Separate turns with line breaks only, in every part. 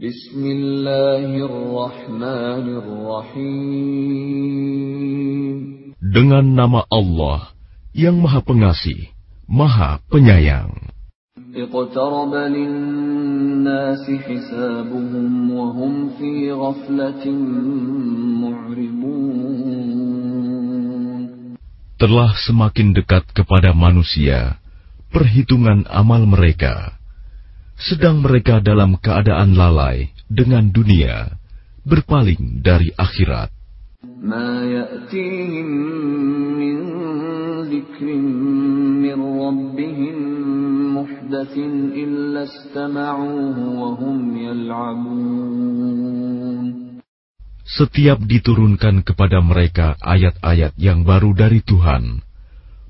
Bismillahirrahmanirrahim. Dengan nama Allah yang Maha Pengasih, Maha Penyayang. Telah semakin dekat kepada manusia perhitungan amal mereka sedang mereka dalam keadaan lalai dengan dunia, berpaling dari akhirat. Setiap diturunkan kepada mereka ayat-ayat yang baru dari Tuhan,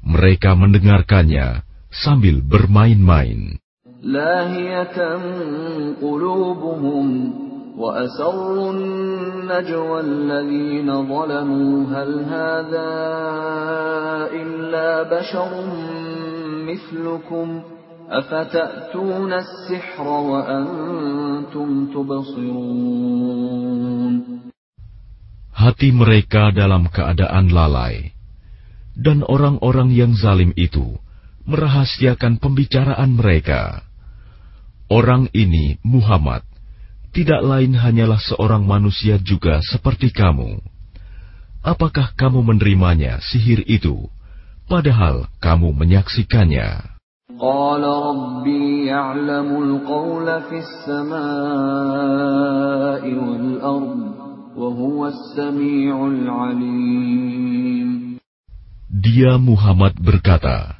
mereka mendengarkannya sambil bermain-main. لاهية قلوبهم وأسروا النجوى الذين ظلموا هل هذا إلا بشر مثلكم أفتأتون السحر وأنتم تبصرون Hati mereka dalam keadaan lalai, dan orang-orang yang zalim itu merahasiakan pembicaraan mereka. Orang ini, Muhammad, tidak lain hanyalah seorang manusia juga seperti kamu. Apakah kamu menerimanya sihir itu, padahal kamu menyaksikannya? Dia Muhammad berkata,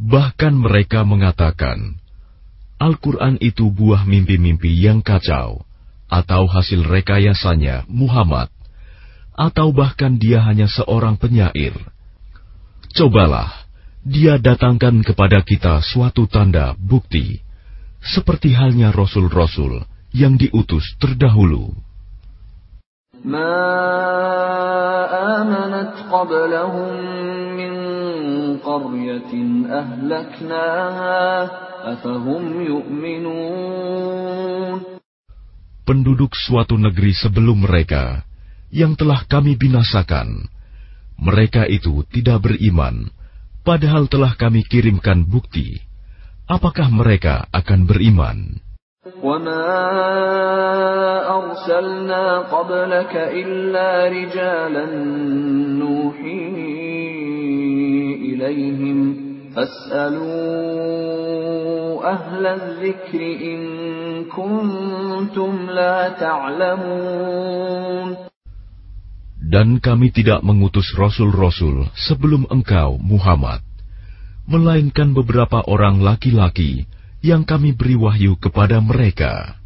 Bahkan mereka mengatakan, Al-Quran itu buah mimpi-mimpi yang kacau, atau hasil rekayasanya Muhammad, atau bahkan dia hanya seorang penyair. Cobalah, dia datangkan kepada kita suatu tanda bukti, seperti halnya Rasul-Rasul yang diutus terdahulu. Qablahum قرية أهلكناها أفهم يؤمنون Penduduk suatu negeri sebelum mereka yang telah kami binasakan, mereka itu tidak beriman, padahal telah kami kirimkan bukti. Apakah mereka akan beriman? وما أرسلنا قبلك إلا رجالا نوحي إليهم فاسألوا أهل الذكر إن كنتم لا تعلمون Dan kami tidak mengutus rasul-rasul sebelum engkau, Muhammad, melainkan beberapa orang laki-laki yang kami beri wahyu kepada mereka.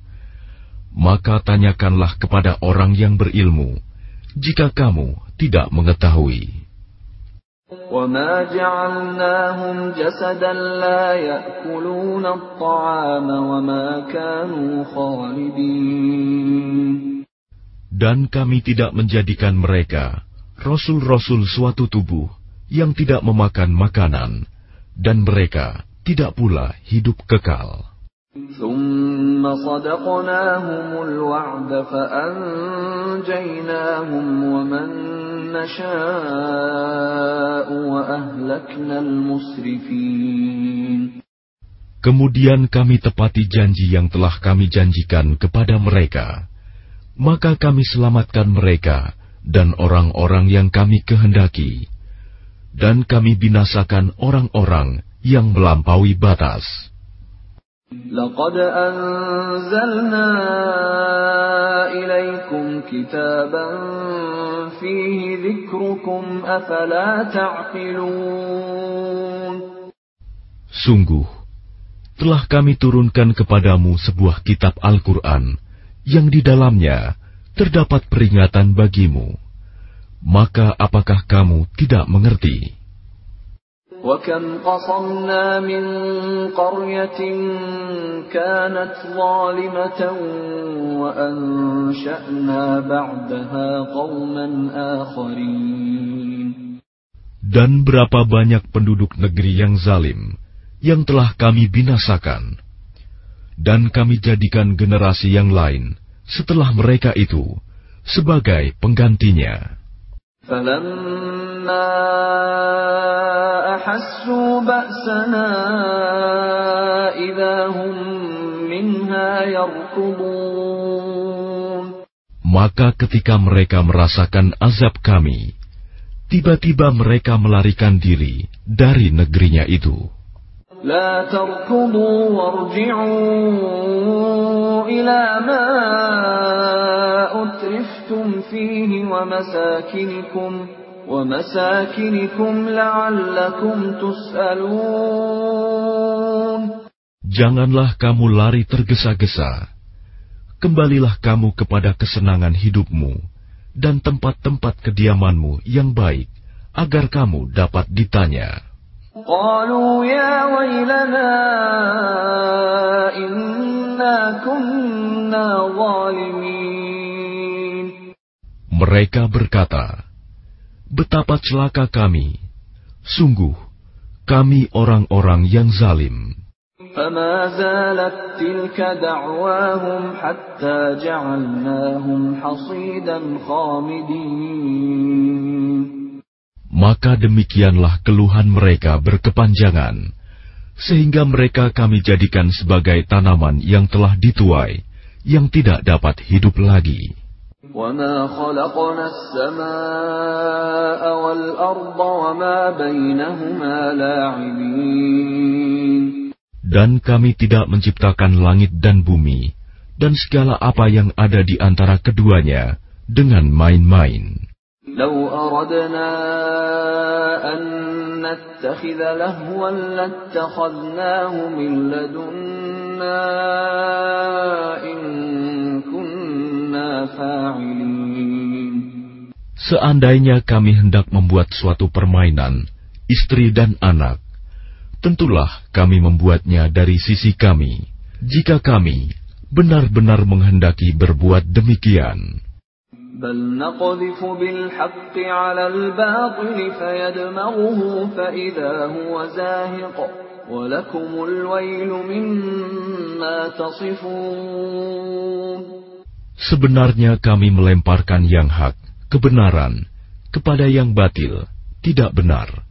Maka tanyakanlah kepada orang yang berilmu, jika kamu tidak mengetahui. Dan kami tidak menjadikan mereka rasul-rasul suatu tubuh yang tidak memakan makanan, dan mereka tidak pula hidup kekal. Kemudian kami tepati janji yang telah kami janjikan kepada mereka. Maka kami selamatkan mereka dan orang-orang yang kami kehendaki. Dan kami binasakan orang-orang yang melampaui batas. Sungguh, telah kami turunkan kepadamu sebuah kitab Al-Quran
yang di dalamnya terdapat peringatan bagimu. Maka apakah kamu tidak mengerti?
وكم قصمنا من قرية كانت ظالمة وأنشأنا بعدها قوما آخرين
Dan berapa banyak penduduk negeri yang zalim yang telah kami binasakan, dan kami jadikan generasi yang lain setelah mereka itu sebagai penggantinya. Maka ketika mereka merasakan azab kami, tiba-tiba mereka melarikan diri dari negerinya itu.
لا تركضوا وارجعوا إلى ما أترفتم فيه ومساكنكم ومساكنكم لعلكم تسألون
Janganlah kamu lari tergesa-gesa. Kembalilah kamu kepada kesenangan hidupmu dan tempat-tempat kediamanmu yang baik, agar kamu dapat ditanya. Mereka berkata, Betapa celaka kami, sungguh kami orang-orang yang zalim.
فما زالت تلك دعواهم حتى جعلناهم حصيدا خامدين
maka demikianlah keluhan mereka berkepanjangan, sehingga mereka kami jadikan sebagai tanaman yang telah dituai, yang tidak dapat hidup lagi. Dan kami tidak menciptakan langit dan bumi, dan segala apa yang ada di antara keduanya, dengan main-main.
لو أردنا أن نتخذ لهوا لاتخذناه من لدنا إن كنا فاعلين
Seandainya kami hendak membuat suatu permainan, istri dan anak, tentulah kami membuatnya dari sisi kami, jika kami benar-benar menghendaki berbuat demikian.
بل نقذف بالحق على الباطل فيدمغه فإذا هو زاهق ولكم الويل مما تصفون
Sebenarnya kami melemparkan yang hak, kebenaran, kepada yang batil, tidak benar.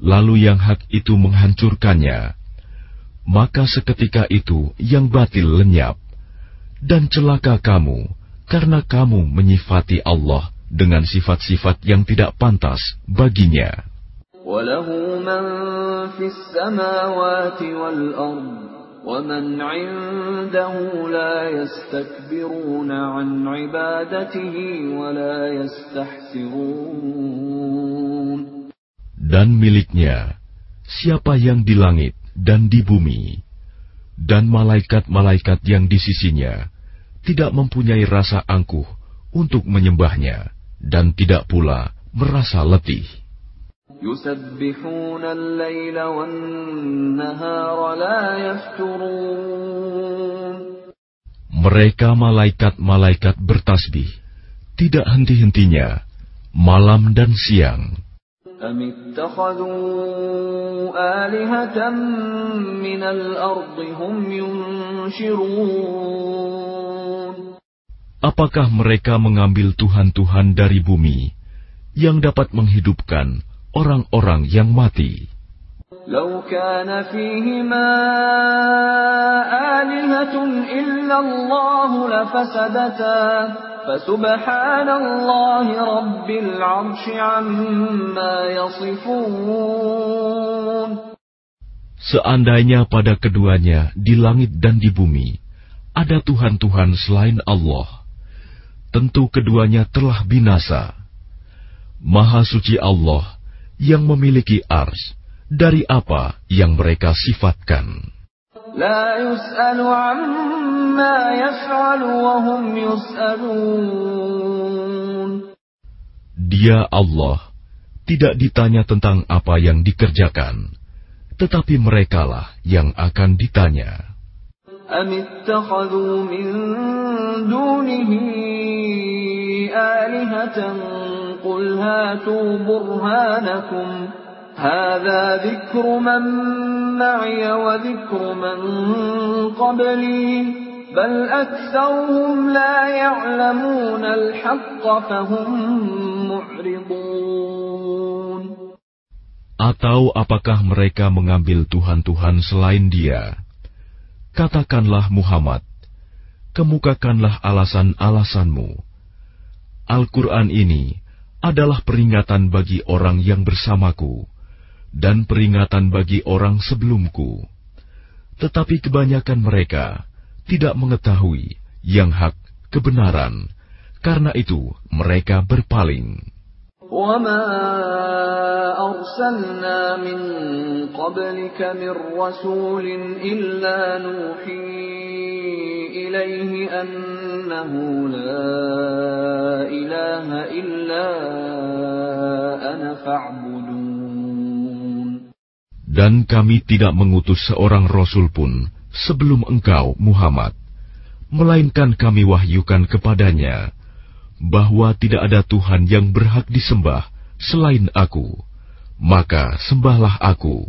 Lalu yang hak itu menghancurkannya. Maka seketika itu yang batil lenyap. Dan celaka kamu, karena kamu menyifati Allah dengan sifat-sifat yang tidak pantas baginya. Dan miliknya siapa yang di langit dan di bumi, dan malaikat-malaikat yang di sisinya, tidak mempunyai rasa angkuh untuk menyembahnya dan tidak pula merasa letih. Mereka malaikat-malaikat bertasbih, tidak henti-hentinya, malam dan siang. أم اتخذوا آلهة من الأرض هم ينشرون Apakah mereka mengambil Tuhan-Tuhan dari bumi yang dapat menghidupkan orang-orang yang mati? لو كان فيهما آلهة إلا الله لفسدتا فسبحان الله رب العرش عما يصفون Seandainya pada keduanya di langit dan di bumi ada Tuhan-Tuhan selain Allah, tentu keduanya telah binasa. Maha suci Allah yang memiliki ars dari apa yang mereka sifatkan. Dia Allah tidak ditanya tentang apa yang dikerjakan, tetapi merekalah yang akan ditanya.
اتخذوا من دونه آلهة قل هاتوا برهانكم هذا ذكر من معي وذكر من قبلي بل أكثرهم لا يعلمون الحق فهم معرضون
Atau apakah mereka mengambil Tuhan-Tuhan selain dia? Katakanlah Muhammad, kemukakanlah alasan-alasanmu. Al-Quran ini adalah peringatan bagi orang yang bersamaku dan peringatan bagi orang sebelumku. Tetapi kebanyakan mereka tidak mengetahui yang hak kebenaran, karena itu mereka berpaling.
وما أرسلنا من قبلك من رسول إلا نوحي إليه أنه لا إله إلا أنا فاعبدون
Dan kami tidak mengutus seorang rasul pun sebelum engkau, Muhammad, melainkan kami wahyukan kepadanya bahwa tidak ada Tuhan yang berhak disembah selain Aku, maka sembahlah Aku.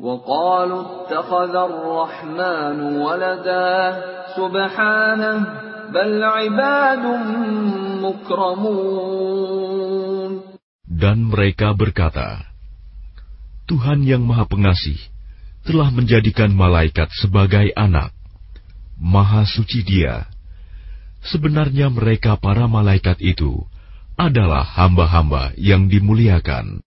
وقالوا اتخذ الرحمن ولدا سبحانه بل عباد مكرمون
Dan mereka berkata, Tuhan yang Maha Pengasih telah menjadikan malaikat sebagai anak. Maha suci Dia. sebenarnya mereka para malaikat itu adalah hamba-hamba yang dimuliakan.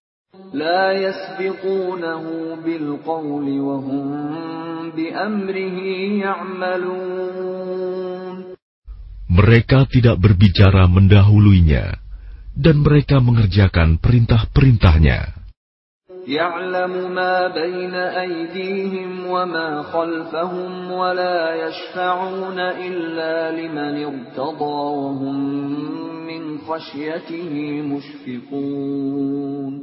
Mereka tidak berbicara mendahulunya dan mereka mengerjakan perintah-perintahnya.
يعلم ما بين أيديهم وما خلفهم ولا يشفعون إلا لمن ارتضى وهم من خشيته مشفقون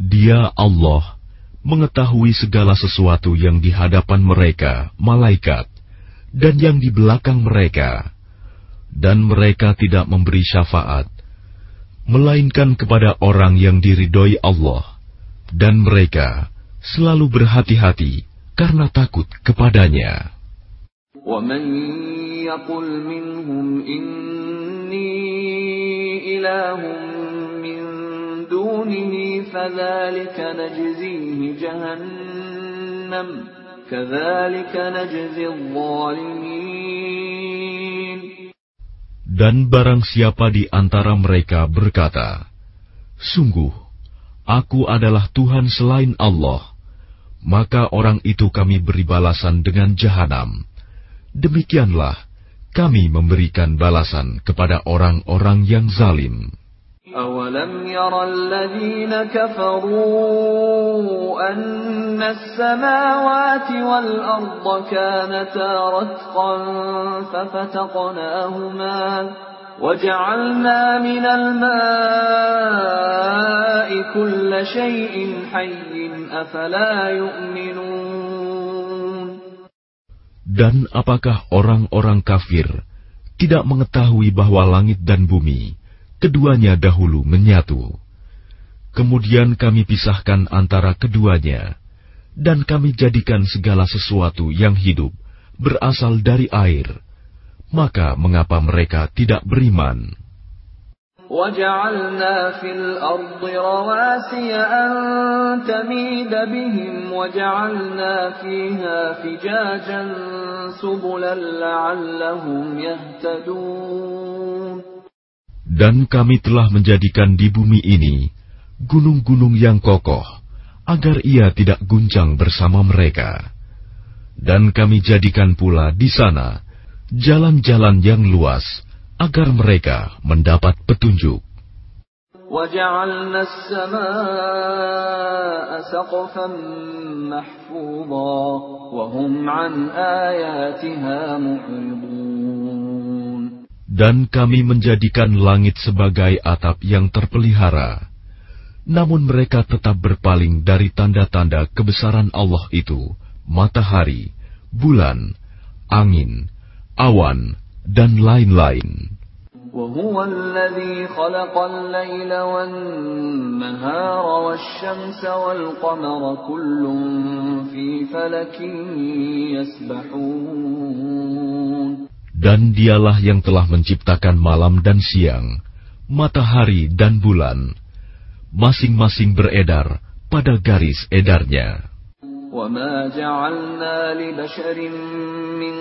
Dia Allah mengetahui segala sesuatu yang di hadapan mereka, malaikat, dan yang di belakang mereka, dan mereka tidak memberi syafaat, melainkan kepada orang yang diridhoi Allah, dan mereka selalu berhati-hati karena takut kepadanya. Dan barang siapa di antara mereka berkata, Sungguh, aku adalah Tuhan selain Allah, maka orang itu kami beri balasan dengan jahanam. Demikianlah kami memberikan balasan kepada orang-orang yang zalim.
أولم ير الذين كفروا أن السماوات والأرض كانتا رتقا ففتقناهما وجعلنا من الماء كل شيء حي أفلا يؤمنون
Dan apakah orang-orang kafir tidak mengetahui bahwa langit dan bumi keduanya dahulu menyatu? Kemudian kami pisahkan antara keduanya, dan kami jadikan segala sesuatu yang hidup berasal dari air. Maka mengapa mereka tidak beriman?
وجعلنا في الأرض رواسي أن تميد بهم وجعلنا فيها فجاجا سبلا لعلهم يهتدون
Dan kami telah menjadikan di bumi ini gunung-gunung yang kokoh, agar ia tidak guncang bersama mereka. Dan kami jadikan pula di sana jalan-jalan yang luas, agar mereka mendapat petunjuk.
وجعلنا السماء سقفا محفوظا وهم عن آياتها معرضون
Dan kami menjadikan langit sebagai atap yang terpelihara. Namun mereka tetap berpaling dari tanda-tanda kebesaran Allah itu, matahari, bulan, angin, awan, dan lain-lain.
وهو الذي خلق الليل والنهار والشمس والقمر كل في فلك يسبحون
Dan dialah yang telah menciptakan malam dan siang, matahari dan bulan, masing-masing beredar pada garis edarnya.
وما جعلنا لبشر من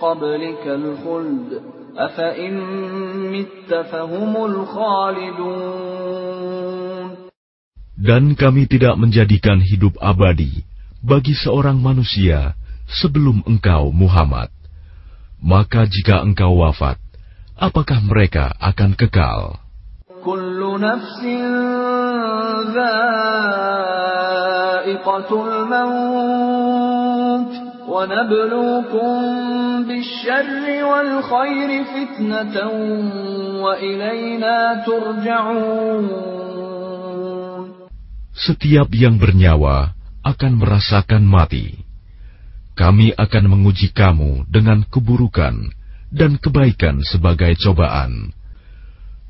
قبلك الخلد أفإن مت فهم الخالدون
Dan kami tidak menjadikan hidup abadi bagi seorang manusia sebelum engkau Muhammad. Maka jika engkau wafat, apakah mereka akan kekal? setiap yang bernyawa akan merasakan mati. Kami akan menguji kamu dengan keburukan dan kebaikan sebagai cobaan,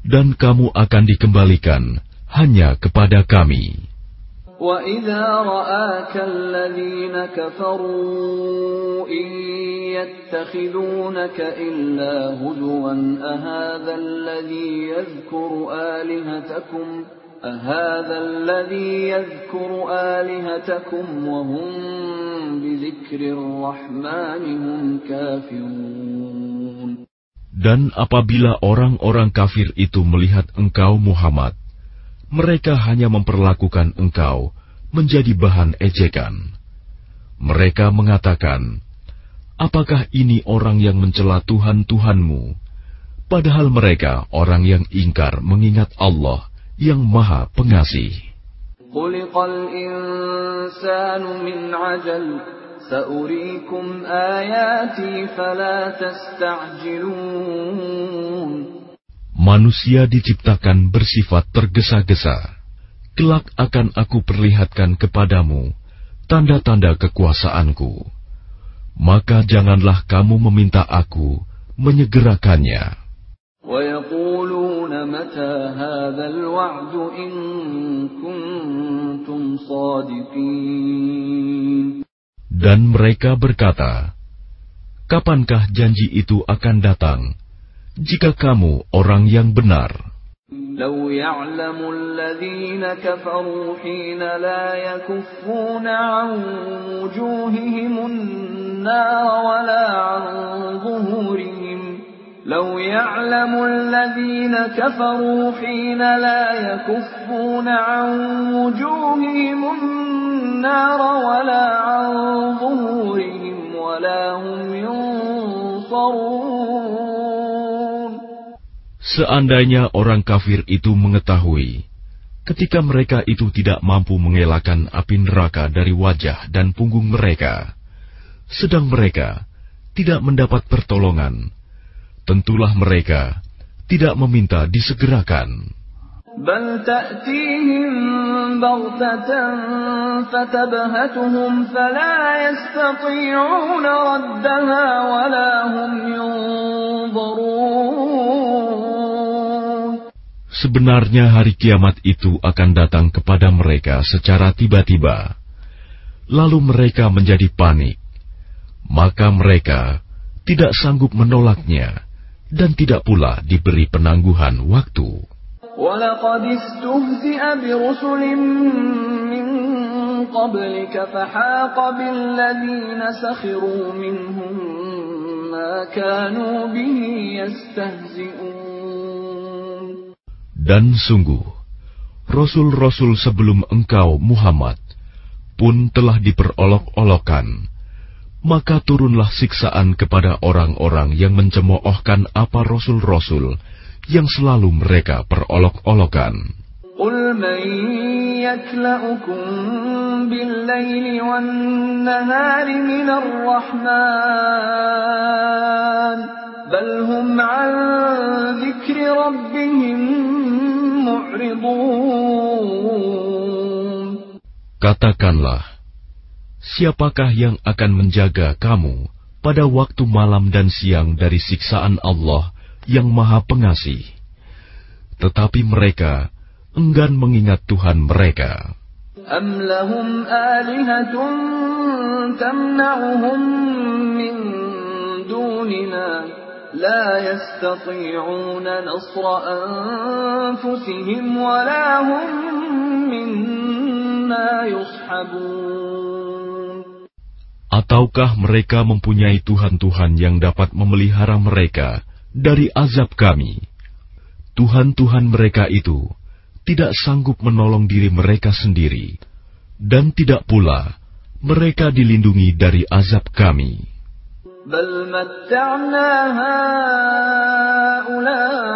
dan kamu akan dikembalikan hanya kepada Kami.
وإذا رآك الذين كفروا إن يتخذونك إلا هزوا أهذا الذي يذكر آلهتكم أهذا الذي يذكر آلهتكم وهم بذكر الرحمن هم كافرون
Dan apabila orang-orang kafir itu melihat engkau Muhammad, mereka hanya memperlakukan engkau menjadi bahan ejekan. Mereka mengatakan, "Apakah ini orang yang mencela Tuhan-Tuhanmu?" Padahal mereka orang yang ingkar mengingat Allah yang Maha Pengasih.
خلق الإنسان من عجل سأريكم آياتي فلا تستعجلون
Manusia diciptakan bersifat tergesa-gesa. Kelak akan aku perlihatkan kepadamu tanda-tanda kekuasaanku. Maka janganlah kamu meminta aku menyegerakannya. Dan mereka berkata, Kapankah janji itu akan datang? Jika kamu orang yang benar?
لو يعلم الذين كفروا حين لا يكفون عن وجوههم النار ولا عن ظهورهم لو يعلم الذين كفروا حين لا يكفون عن وجوههم النار ولا عن ظهورهم ولا هم ينصرون
Seandainya orang kafir itu mengetahui, ketika mereka itu tidak mampu mengelakkan api neraka dari wajah dan punggung mereka, sedang mereka tidak mendapat pertolongan, tentulah mereka tidak meminta disegerakan. Sebenarnya hari kiamat itu akan datang kepada mereka secara tiba-tiba. Lalu mereka menjadi panik. Maka mereka tidak sanggup menolaknya dan tidak pula diberi penangguhan waktu. Dan sungguh, Rasul-Rasul sebelum engkau Muhammad pun telah diperolok-olokkan. Maka turunlah siksaan kepada orang-orang yang mencemoohkan apa Rasul-Rasul yang selalu mereka perolok-olokan.
قل من يكلأكم بالليل والنهار من الرحمن بل هم عن ذكر ربهم معرضون
Katakanlah, siapakah yang akan menjaga kamu pada waktu malam dan siang dari siksaan Allah yang Maha Pengasih? Tetapi mereka enggan mengingat Tuhan mereka.
أم لهم آلهة تمنعهم من دوننا لا يستطيعون نصر أنفسهم ولا هم منا يصحبون
Ataukah mereka mempunyai Tuhan-Tuhan yang dapat memelihara mereka dari azab kami? Tuhan-Tuhan mereka itu tidak sanggup menolong diri mereka sendiri, dan tidak pula mereka dilindungi dari azab kami.
بل متعنا هؤلاء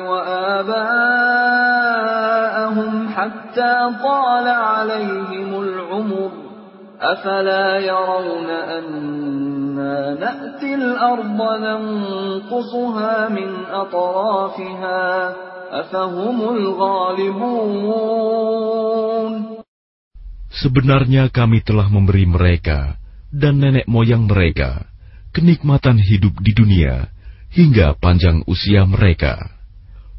وآباءهم حتى طال عليهم العمر. أفلا يرون أنا نأتي الأرض ننقصها من أطرافها؟ أفهم الغالبون.
Sebenarnya kami telah memberi mereka dan nenek moyang mereka, kenikmatan hidup di dunia hingga panjang usia mereka.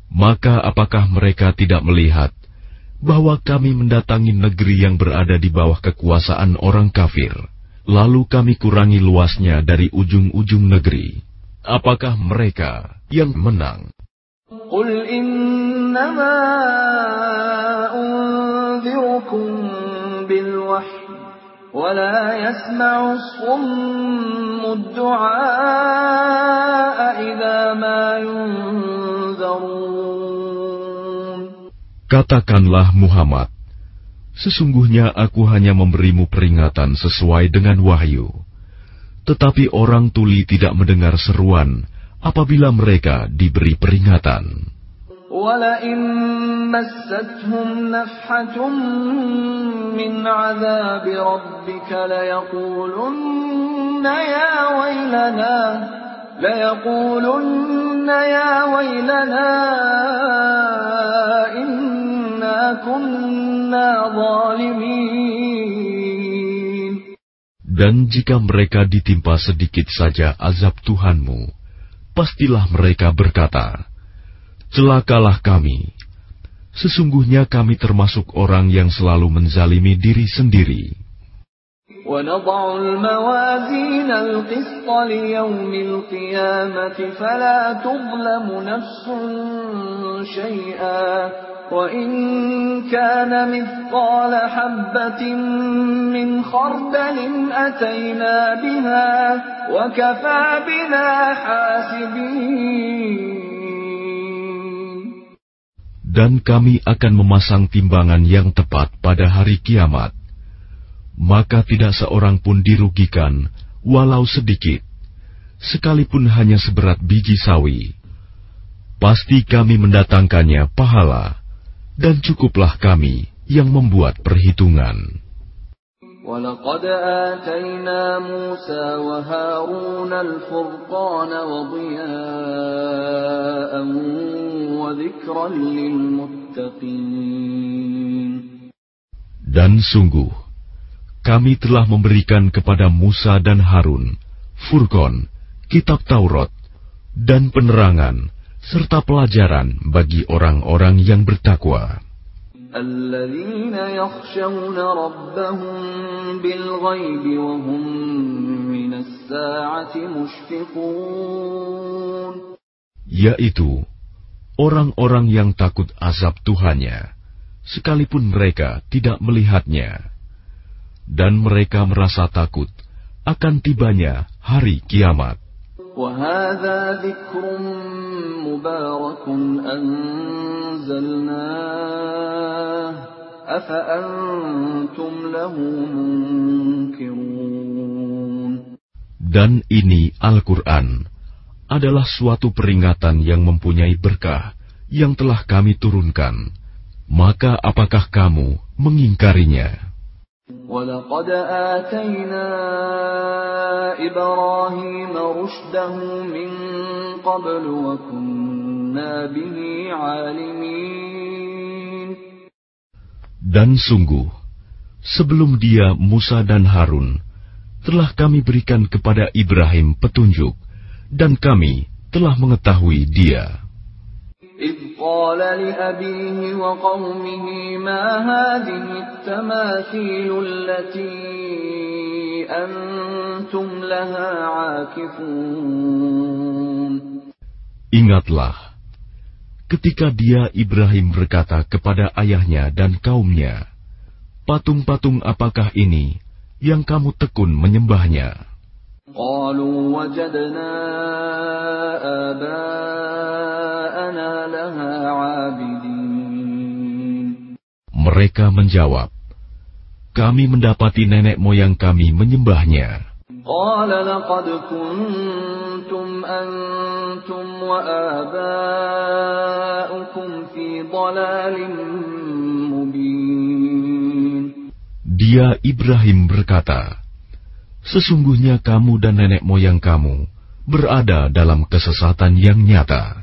Maka apakah mereka tidak melihat bahwa kami mendatangi negeri yang berada di bawah kekuasaan orang kafir, lalu kami kurangi luasnya dari ujung-ujung negeri? Apakah mereka yang menang?
ولا يسمع الصم الدعاء إذا ما ينذرون
Katakanlah Muhammad, sesungguhnya aku hanya memberimu peringatan sesuai dengan wahyu. Tetapi orang tuli tidak mendengar seruan apabila mereka diberi peringatan.
ولئن مستهم نفحة من عذاب ربك ليقولن يا ويلنا ليقولن يا ويلنا إنا كنا ظالمين
Dan jika mereka ditimpa sedikit saja azab Tuhanmu, pastilah mereka berkata, Celakalah kami. Sesungguhnya kami termasuk orang yang selalu menzalimi diri sendiri.
ونضع الموازين القسط ليوم القيامة فلا تظلم نفس شيئا وإن كان مثقال حبة من خردل أتينا بها وكفى بنا حاسبين
dan kami akan memasang timbangan yang tepat pada hari kiamat. Maka tidak seorang pun dirugikan, walau sedikit, sekalipun hanya seberat biji sawi. Pasti kami mendatangkannya pahala, dan cukuplah kami yang membuat perhitungan.
ولقد آتينا موسى وهارون الفرقان وضياء وذكرا للمتقين
Dan sungguh, kami telah memberikan kepada Musa dan Harun, Furqan, kitab Taurat, dan penerangan, serta pelajaran bagi orang-orang yang bertakwa.
الذين يخشون ربهم بالغيب وهم من الساعة مشفقون
yaitu orang-orang yang takut azab Tuhannya, sekalipun mereka tidak melihatnya, dan mereka merasa takut akan tibanya hari kiamat.
وهذا ذكر مبارك أنزلناه أفأنتم له منكرون
Dan ini Al-Quran adalah suatu peringatan yang mempunyai berkah yang telah kami turunkan, maka apakah kamu mengingkarinya?
ولقد آتينا إبراهيم رشده من قبل وكنا به عالمين
Dan sungguh, sebelum dia Musa dan Harun, telah kami berikan kepada Ibrahim petunjuk, dan kami telah mengetahui dia.
إذ قال لأبيه وقومه ما هذه التماثيل التي أنتم لها عاكفون
Ingatlah, ketika dia Ibrahim berkata kepada ayahnya dan kaumnya, Patung-patung apakah ini yang kamu tekun menyembahnya?
قالوا وجدنا آباءنا لها عابدين
mereka menjawab, kami mendapati nenek moyang kami menyembahnya. Dia Ibrahim berkata, Sesungguhnya kamu dan nenek moyang kamu berada dalam kesesatan yang nyata.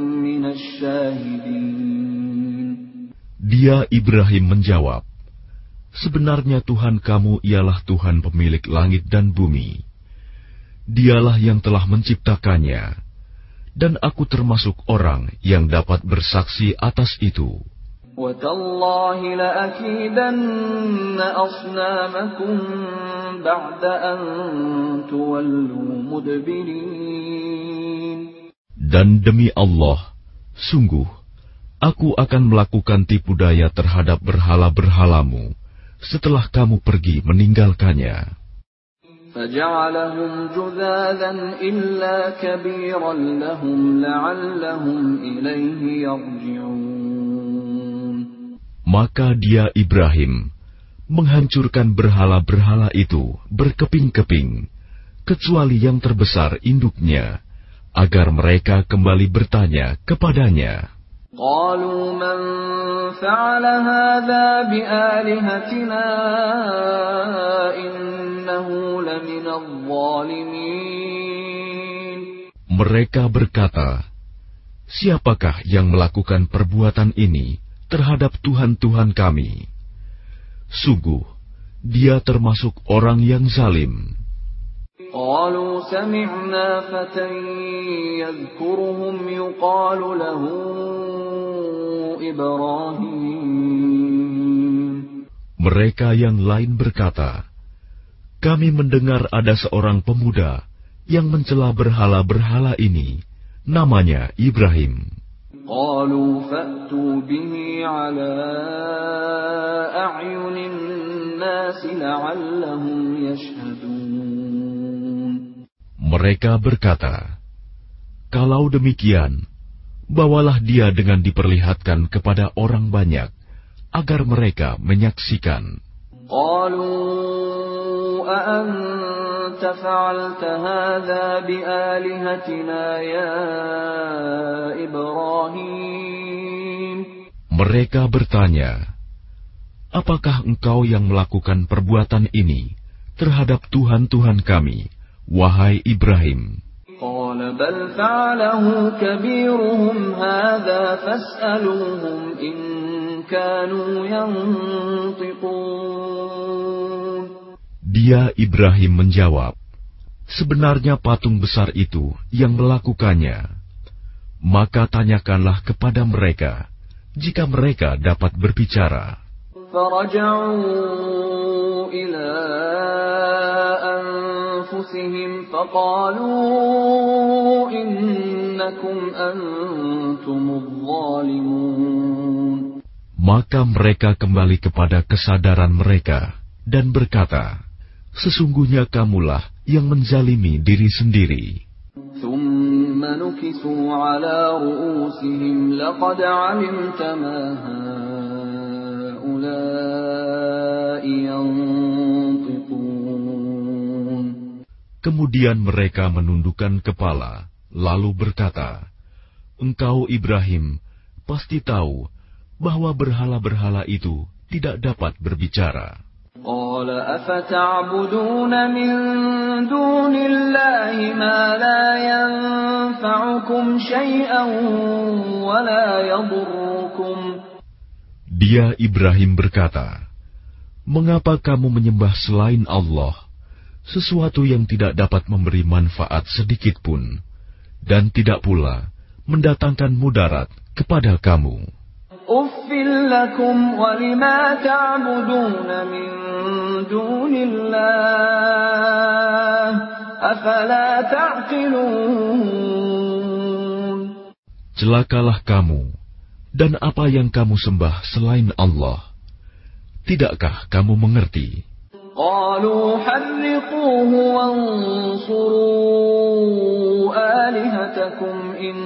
Dia Ibrahim menjawab, Sebenarnya Tuhan kamu ialah Tuhan pemilik langit dan bumi. Dialah yang telah menciptakannya, dan aku termasuk orang yang dapat bersaksi atas itu. Dan demi Allah, Sungguh, aku akan melakukan tipu daya terhadap berhala-berhalamu setelah kamu pergi meninggalkannya. Maka dia Ibrahim menghancurkan berhala-berhala itu berkeping-keping, kecuali yang terbesar induknya, agar mereka kembali bertanya kepadanya.
قالوا من فعل هذا بآلهتنا إنه لمن الظالمين
Mereka berkata, Siapakah yang melakukan perbuatan ini terhadap Tuhan-Tuhan kami? Sungguh, dia termasuk orang yang zalim.
قالوا سمعنا فتى يذكرهم يقال له إبراهيم
Mereka yang lain berkata, Kami mendengar ada seorang pemuda yang mencela berhala-berhala ini, namanya Ibrahim.
قالوا فأتوا به على أعين الناس لعلهم يشهدون
Mereka berkata, "Kalau demikian, bawalah dia dengan diperlihatkan kepada orang banyak, agar mereka menyaksikan." Mereka bertanya, "Apakah engkau yang melakukan perbuatan ini terhadap Tuhan-Tuhan kami?" Wahai Ibrahim, dia Ibrahim menjawab, Sebenarnya patung besar itu yang melakukannya. Maka tanyakanlah kepada mereka, jika mereka dapat berbicara.
فقالوا إنا إنكم أنتم الظالمون
Maka mereka kembali kepada kesadaran mereka dan berkata, Sesungguhnya kamulah yang menzalimi diri sendiri. Kemudian mereka menundukkan kepala, lalu berkata, "Engkau, Ibrahim, pasti tahu bahwa berhala-berhala itu tidak dapat berbicara." Dia Ibrahim berkata, "Mengapa kamu menyembah selain Allah?" sesuatu yang tidak dapat memberi manfaat sedikit pun, dan tidak pula mendatangkan mudarat kepada kamu. Celakalah kamu dan apa yang kamu sembah selain Allah. Tidakkah kamu mengerti?
قالوا حرقوه وانصروا آلهتكم إن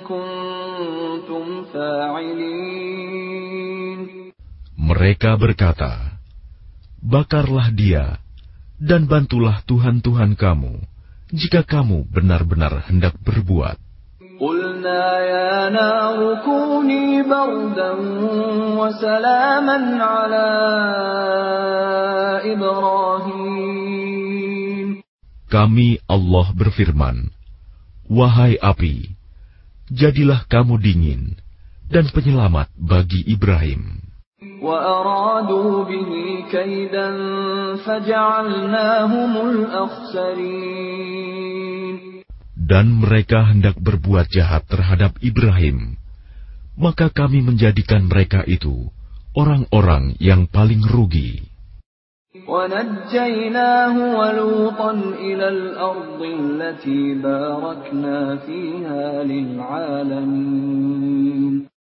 كنتم فاعلين
Mereka berkata, Bakarlah dia dan bantulah Tuhan-Tuhan kamu jika kamu benar-benar hendak berbuat.
قلنا يا نار كوني بردا وسلاما على إبراهيم
Kami Allah berfirman, Wahai api, jadilah kamu dingin dan penyelamat bagi Ibrahim. dan mereka hendak berbuat jahat terhadap Ibrahim, maka kami menjadikan mereka itu orang-orang yang paling rugi.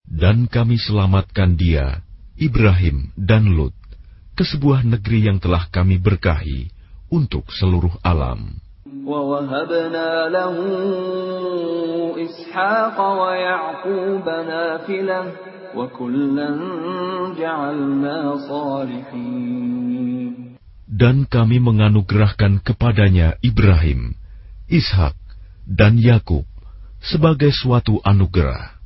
Dan kami selamatkan dia, Ibrahim dan Lut, ke sebuah negeri yang telah kami berkahi untuk seluruh alam.
ووهبنا له إسحاق ويعقوب نافلة وكلا جعلنا صالحين
Dan kami menganugerahkan kepadanya Ibrahim, Ishak, dan Yakub sebagai suatu anugerah.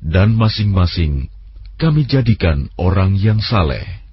Dan masing-masing kami jadikan orang yang saleh.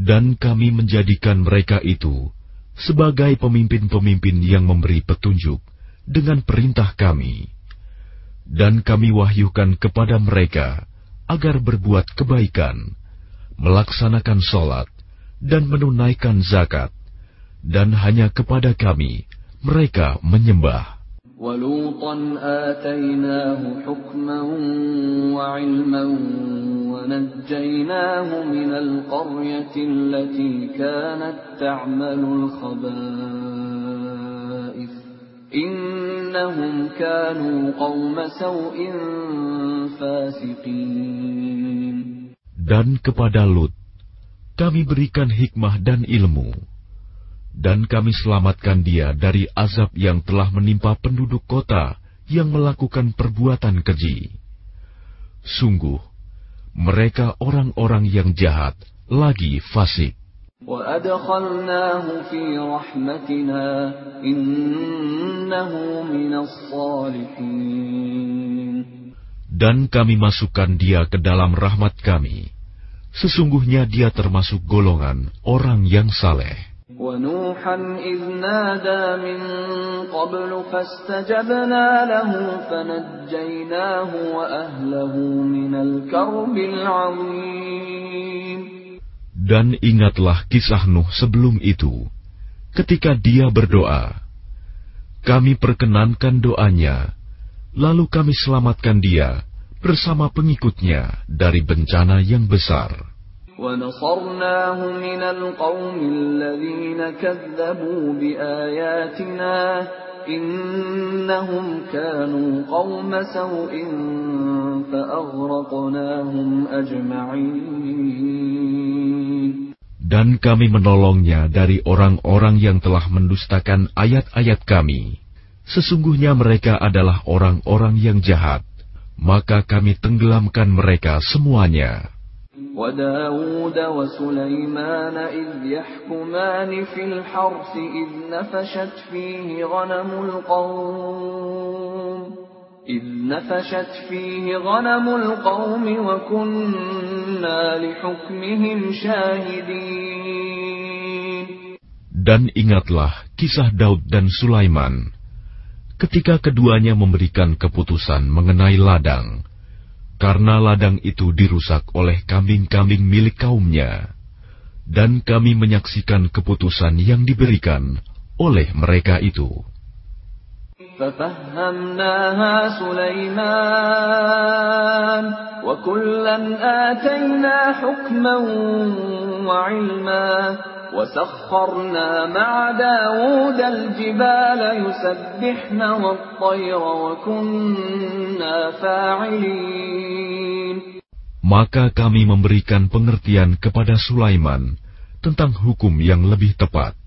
Dan kami menjadikan mereka itu sebagai pemimpin-pemimpin yang memberi petunjuk dengan perintah kami. Dan kami wahyukan kepada mereka agar berbuat kebaikan, melaksanakan sholat, dan menunaikan zakat. Dan hanya kepada kami mereka menyembah.
ولوطا آتيناه حكما وعلما ونجيناه من القرية التي كانت تعمل الخبائث إنهم كانوا قوم سوء فاسقين
Dan kepada Lut, kami berikan hikmah dan ilmu. dan kami selamatkan dia dari azab yang telah menimpa penduduk kota yang melakukan perbuatan keji. Sungguh, mereka orang-orang yang jahat lagi fasik. Dan kami masukkan dia ke dalam rahmat kami. Sesungguhnya dia termasuk golongan orang yang saleh.
ونوحا إذ نادى من قبل فاستجبنا له فنجيناه وأهله من الكرب العظيم
Dan ingatlah kisah Nuh sebelum itu, ketika dia berdoa. Kami perkenankan doanya, lalu kami selamatkan dia bersama pengikutnya dari bencana yang besar.
ونصرناه من القوم الذين كذبوا بآياتنا إنهم كانوا قوم سوء فأغرقناهم أجمعين
Dan kami menolongnya dari orang-orang yang telah mendustakan ayat-ayat kami. Sesungguhnya mereka adalah orang-orang yang jahat. Maka kami tenggelamkan mereka semuanya.
وداود وسليمان إذ يحكمان في الحرث إذ نفشت فيه غنم القوم إذ نفشت فيه غنم القوم وكنا لحكمهم شاهدين
Dan ingatlah kisah Daud dan Sulaiman ketika keduanya memberikan keputusan mengenai ladang karena ladang itu dirusak oleh kambing-kambing milik kaumnya, dan kami menyaksikan keputusan yang diberikan oleh mereka itu.
ففهمناها سليمان وكلا آتينا حكما وعلما وسخرنا مع داود الجبال يسبحن والطير وكنا فاعلين
Maka kami memberikan pengertian kepada Sulaiman tentang hukum yang lebih tepat,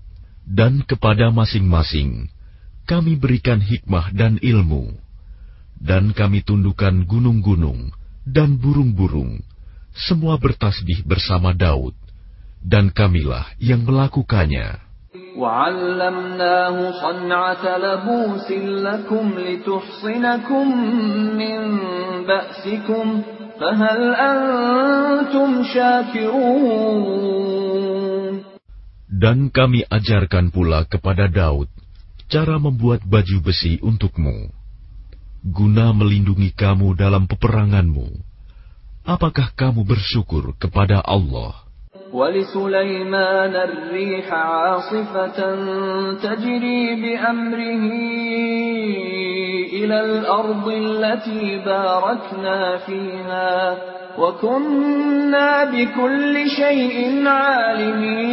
dan kepada masing-masing kami berikan hikmah dan ilmu, dan kami tundukkan gunung-gunung dan burung-burung, semua bertasbih bersama Daud, dan kamilah yang melakukannya. Dan kami ajarkan pula kepada Daud cara membuat baju besi untukmu, guna melindungi kamu dalam peperanganmu. Apakah kamu bersyukur kepada Allah?
ولسليمان الريح عاصفة تجري بأمره إلى الأرض التي باركنا فيها وكنا بكل شيء عالمين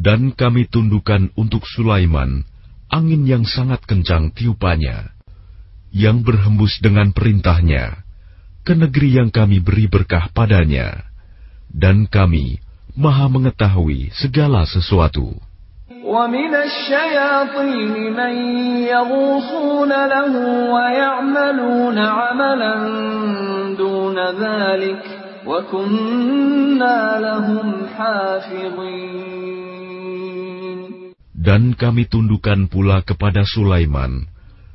Dan kami tundukkan untuk Sulaiman angin yang sangat kencang tiupannya, yang berhembus dengan perintahnya ke negeri yang kami beri berkah padanya dan kami maha mengetahui segala sesuatu. Dan kami tundukkan pula kepada Sulaiman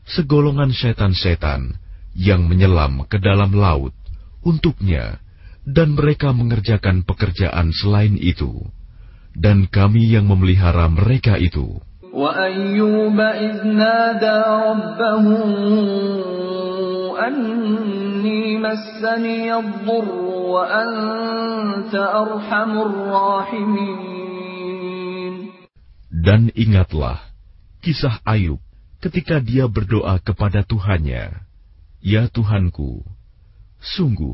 segolongan setan-setan yang menyelam ke dalam laut untuknya dan mereka mengerjakan pekerjaan selain itu, dan kami yang memelihara mereka itu.
وأيوب إذ نادى ربه أني مسني الضر وأنت أرحم الراحمين
Dan ingatlah kisah Ayub ketika dia berdoa kepada Tuhannya, Ya Tuhanku, sungguh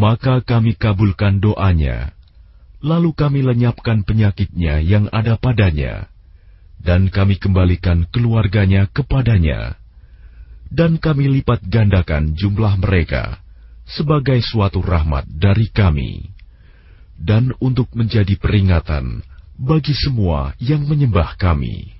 Maka kami kabulkan doanya, lalu kami lenyapkan penyakitnya yang ada padanya, dan kami kembalikan keluarganya kepadanya, dan kami lipat gandakan jumlah mereka sebagai suatu rahmat dari kami, dan untuk menjadi peringatan bagi semua yang menyembah kami.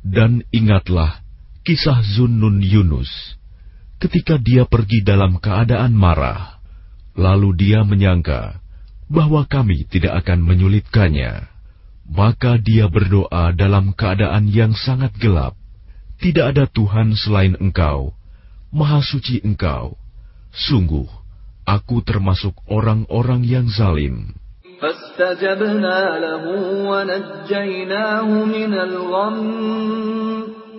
Dan ingatlah kisah Zunnun Yunus ketika dia pergi dalam keadaan marah. Lalu dia menyangka bahwa kami tidak akan menyulitkannya. Maka dia berdoa dalam keadaan yang sangat gelap. Tidak ada Tuhan selain engkau, Maha Suci engkau. Sungguh, aku termasuk orang-orang yang zalim.
فاستجبنا له ونجيناه من الغم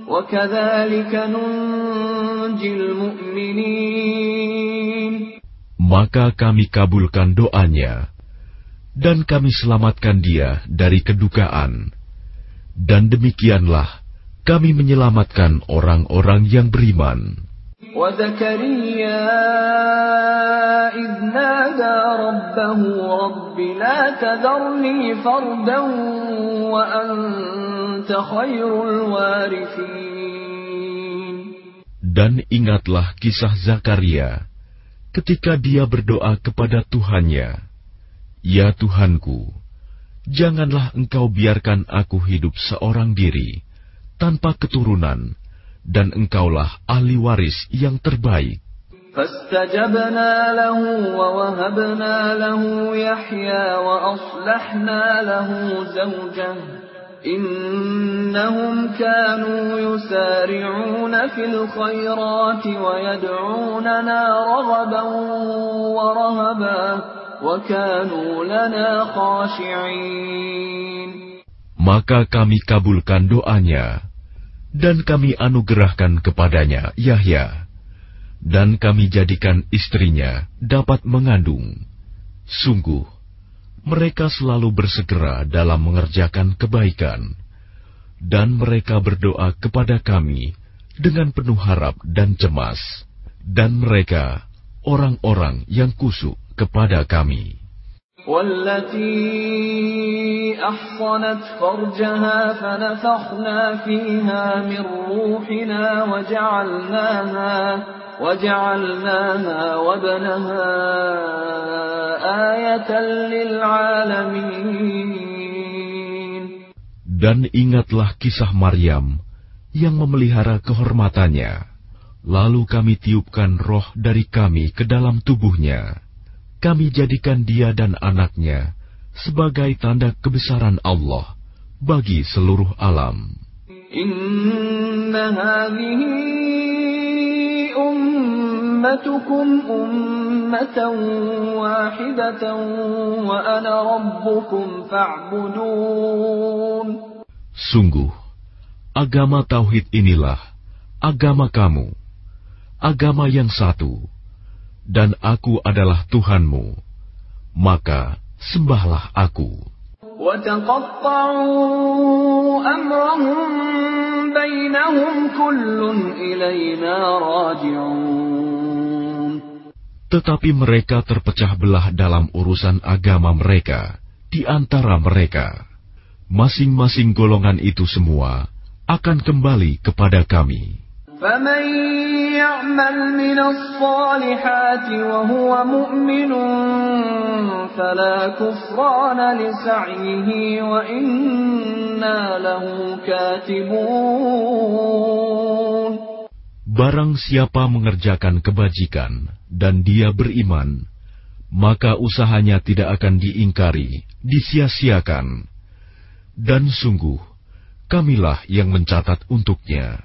وكذلك ننجي المؤمنين
Maka kami kabulkan doanya, dan kami selamatkan dia dari kedukaan. Dan demikianlah kami menyelamatkan orang-orang yang beriman.
وزكريا إذ نادى ربه رب لا تذرني فردا وأنت خير الوارثين
Dan ingatlah kisah Zakaria ketika dia berdoa kepada Tuhannya, "Ya Tuhanku, janganlah Engkau biarkan aku hidup seorang diri tanpa keturunan, dan Engkaulah ahli waris yang terbaik."
فاستجبنا له ووهبنا له يحيى وأصلحنا له زوجه إنهم كانوا يسارعون في الخيرات ويدعوننا رغبا ورهبا وكانوا لنا خاشعين
Maka kami kabulkan doanya, dan kami anugerahkan kepadanya Yahya, dan kami jadikan istrinya dapat mengandung. Sungguh, mereka selalu bersegera dalam mengerjakan kebaikan, dan mereka berdoa kepada kami dengan penuh harap dan cemas, dan mereka orang-orang yang kusuk kepada kami.
والتي أحصنت فرجها فنفخنا فيها من روحنا وجعلناها وجعلناها وابنها آية للعالمين
Dan ingatlah kisah Maryam yang memelihara kehormatannya. Lalu kami tiupkan roh dari kami ke dalam tubuhnya. kami jadikan dia dan anaknya sebagai tanda kebesaran Allah bagi seluruh alam. Sungguh, agama Tauhid inilah agama kamu, agama yang satu, dan aku adalah Tuhanmu, maka sembahlah aku. Tetapi mereka terpecah belah dalam urusan agama mereka, di antara mereka. Masing-masing golongan itu semua akan kembali kepada kami.
فمن يعمل من الصالحات وهو مؤمن فلا كفران لسعيه وإنا له كاتبون
Barang siapa mengerjakan kebajikan dan dia beriman, maka usahanya tidak akan diingkari, disia-siakan. Dan sungguh, kamilah yang mencatat untuknya.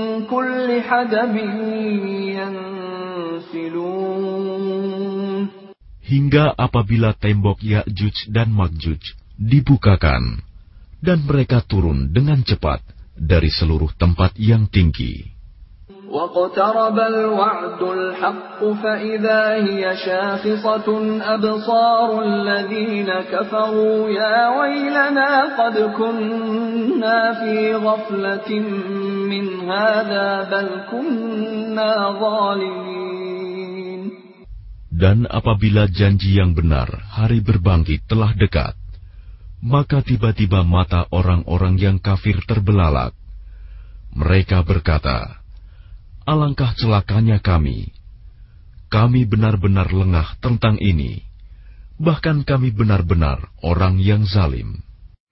Hingga apabila tembok Ya'juj dan Ma'juj dibukakan, dan mereka turun dengan cepat dari seluruh tempat yang tinggi.
واقترب الوعد الحق فإذا هي شاخصة أبصار الذين كفروا يا ويلنا قد كنا في غفلة من هذا بل كنا ظالمين
Dan apabila janji yang benar hari berbangkit telah dekat, maka tiba-tiba mata orang-orang yang kafir terbelalak. Mereka berkata, Alangkah celakanya kami. Kami benar-benar lengah tentang ini. Bahkan kami benar-benar orang yang zalim.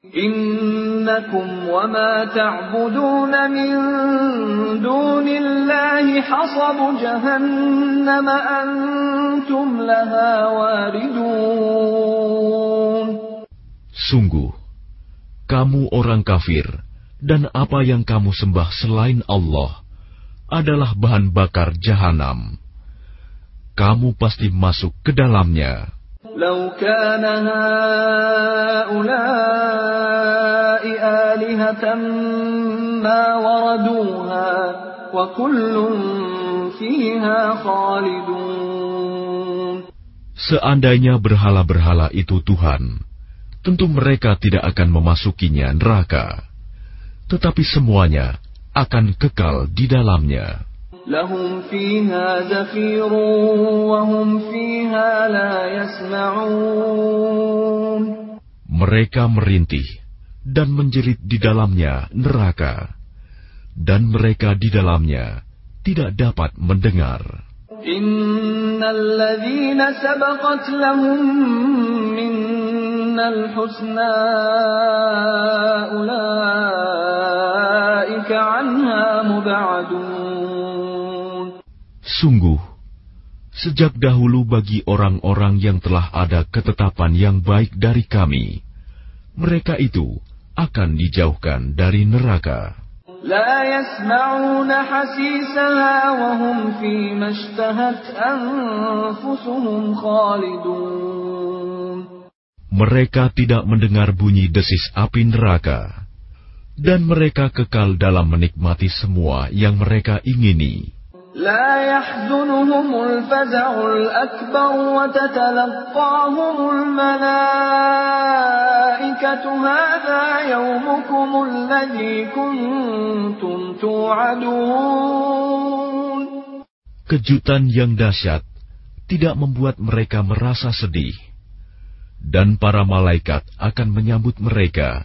Innakum wa ma ta'budun min dunillahi hasabu jahannam antum laha waridun.
Sungguh, kamu orang kafir, dan apa yang kamu sembah selain Allah – adalah bahan bakar jahanam. Kamu pasti masuk ke dalamnya.
لو كان هؤلاء آلهة ما وردوها وكل فيها خالدون
Seandainya berhala-berhala itu Tuhan, tentu mereka tidak akan memasukinya neraka. Tetapi semuanya akan kekal di dalamnya.
لهم فيها زفير وهم فيها لا يسمعون
Mereka merintih dan menjerit di dalamnya neraka, dan mereka di dalamnya tidak dapat mendengar.
إن الذين سبقت لهم منا الحسنى أولئك عنها مبعدون
Sungguh, sejak dahulu bagi orang-orang yang telah ada ketetapan yang baik dari kami, mereka itu akan dijauhkan dari neraka.
لا يسمعون حسيسها وهم فيما اشتهت أنفسهم خالدون
Mereka tidak mendengar bunyi desis api neraka, dan mereka kekal dalam menikmati semua yang mereka ingini.
لا يحزنهم الفزع الأكبر وتتلقاهم الملائكة هذا يومكم الذي كنتم توعدون
Kejutan yang dahsyat tidak membuat mereka merasa sedih, dan para malaikat akan menyambut mereka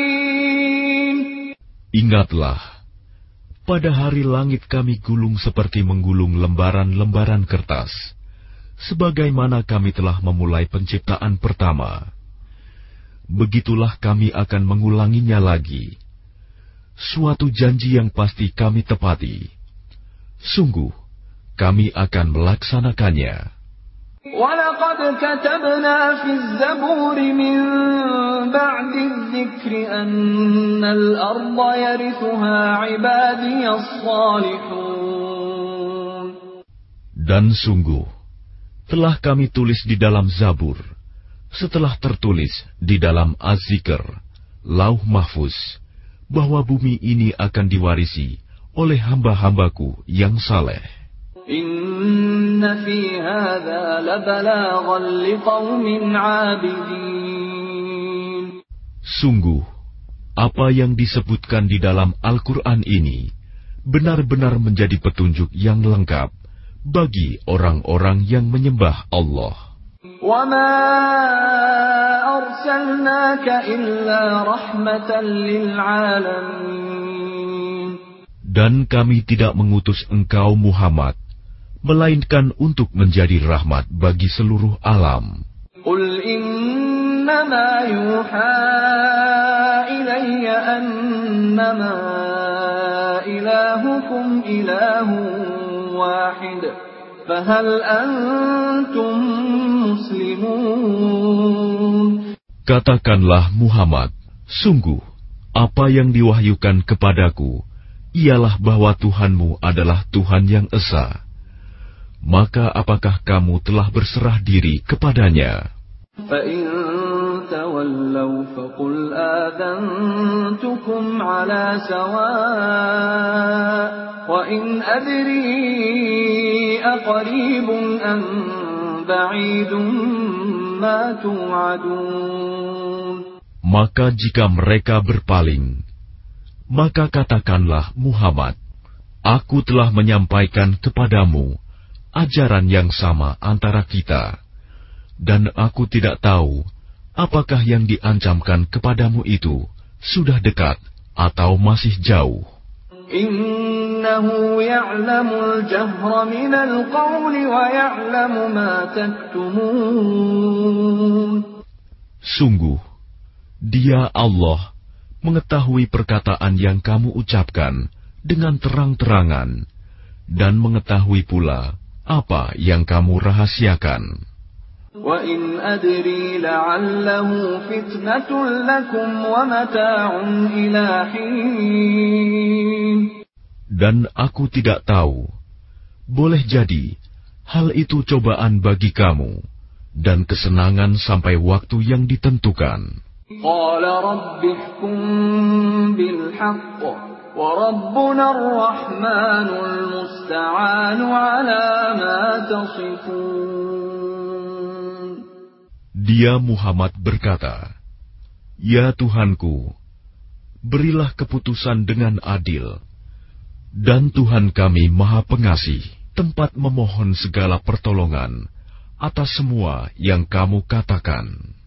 Ingatlah, pada hari langit kami gulung seperti menggulung lembaran-lembaran kertas, sebagaimana kami telah memulai penciptaan pertama. Begitulah kami akan mengulanginya lagi. Suatu janji yang pasti kami tepati. Sungguh, kami akan melaksanakannya.
ولقد كتبنا في الزبور من بعد الذكر أن الأرض يرثها عبادي الصالحون
Dan sungguh, telah kami tulis di dalam Zabur, setelah tertulis di dalam Az-Zikr, Lauh Mahfuz, bahwa bumi ini akan diwarisi oleh hamba-hambaku yang saleh.
Inna fi hadha labalaghan liqaumin 'abidin.
Sungguh, apa yang disebutkan di dalam Al-Quran ini benar-benar menjadi petunjuk yang lengkap bagi orang-orang yang menyembah Allah. Dan kami tidak mengutus engkau Muhammad, melainkan untuk menjadi rahmat bagi seluruh alam. Katakanlah Muhammad, sungguh apa yang diwahyukan kepadaku ialah bahwa Tuhanmu adalah Tuhan yang esa maka apakah kamu telah berserah diri kepadanya? Maka jika mereka berpaling, maka katakanlah Muhammad, Aku telah menyampaikan kepadamu ajaran yang sama antara kita, dan aku tidak tahu apakah yang diancamkan kepadamu itu sudah dekat atau masih jauh? Sungguh, Dia Allah mengetahui perkataan yang kamu ucapkan dengan terang-terangan dan mengetahui pula apa yang kamu rahasiakan.
وإن أدري لعله فتنة لكم ومتاع إلى حين
Dan aku tidak tahu, boleh jadi hal itu cobaan bagi kamu dan kesenangan sampai waktu yang ditentukan.
قال رب احكم بالحق
Dia Muhammad berkata, Ya Tuhanku, berilah keputusan dengan adil, dan Tuhan kami Maha Pengasih, tempat memohon segala pertolongan atas semua yang kamu katakan.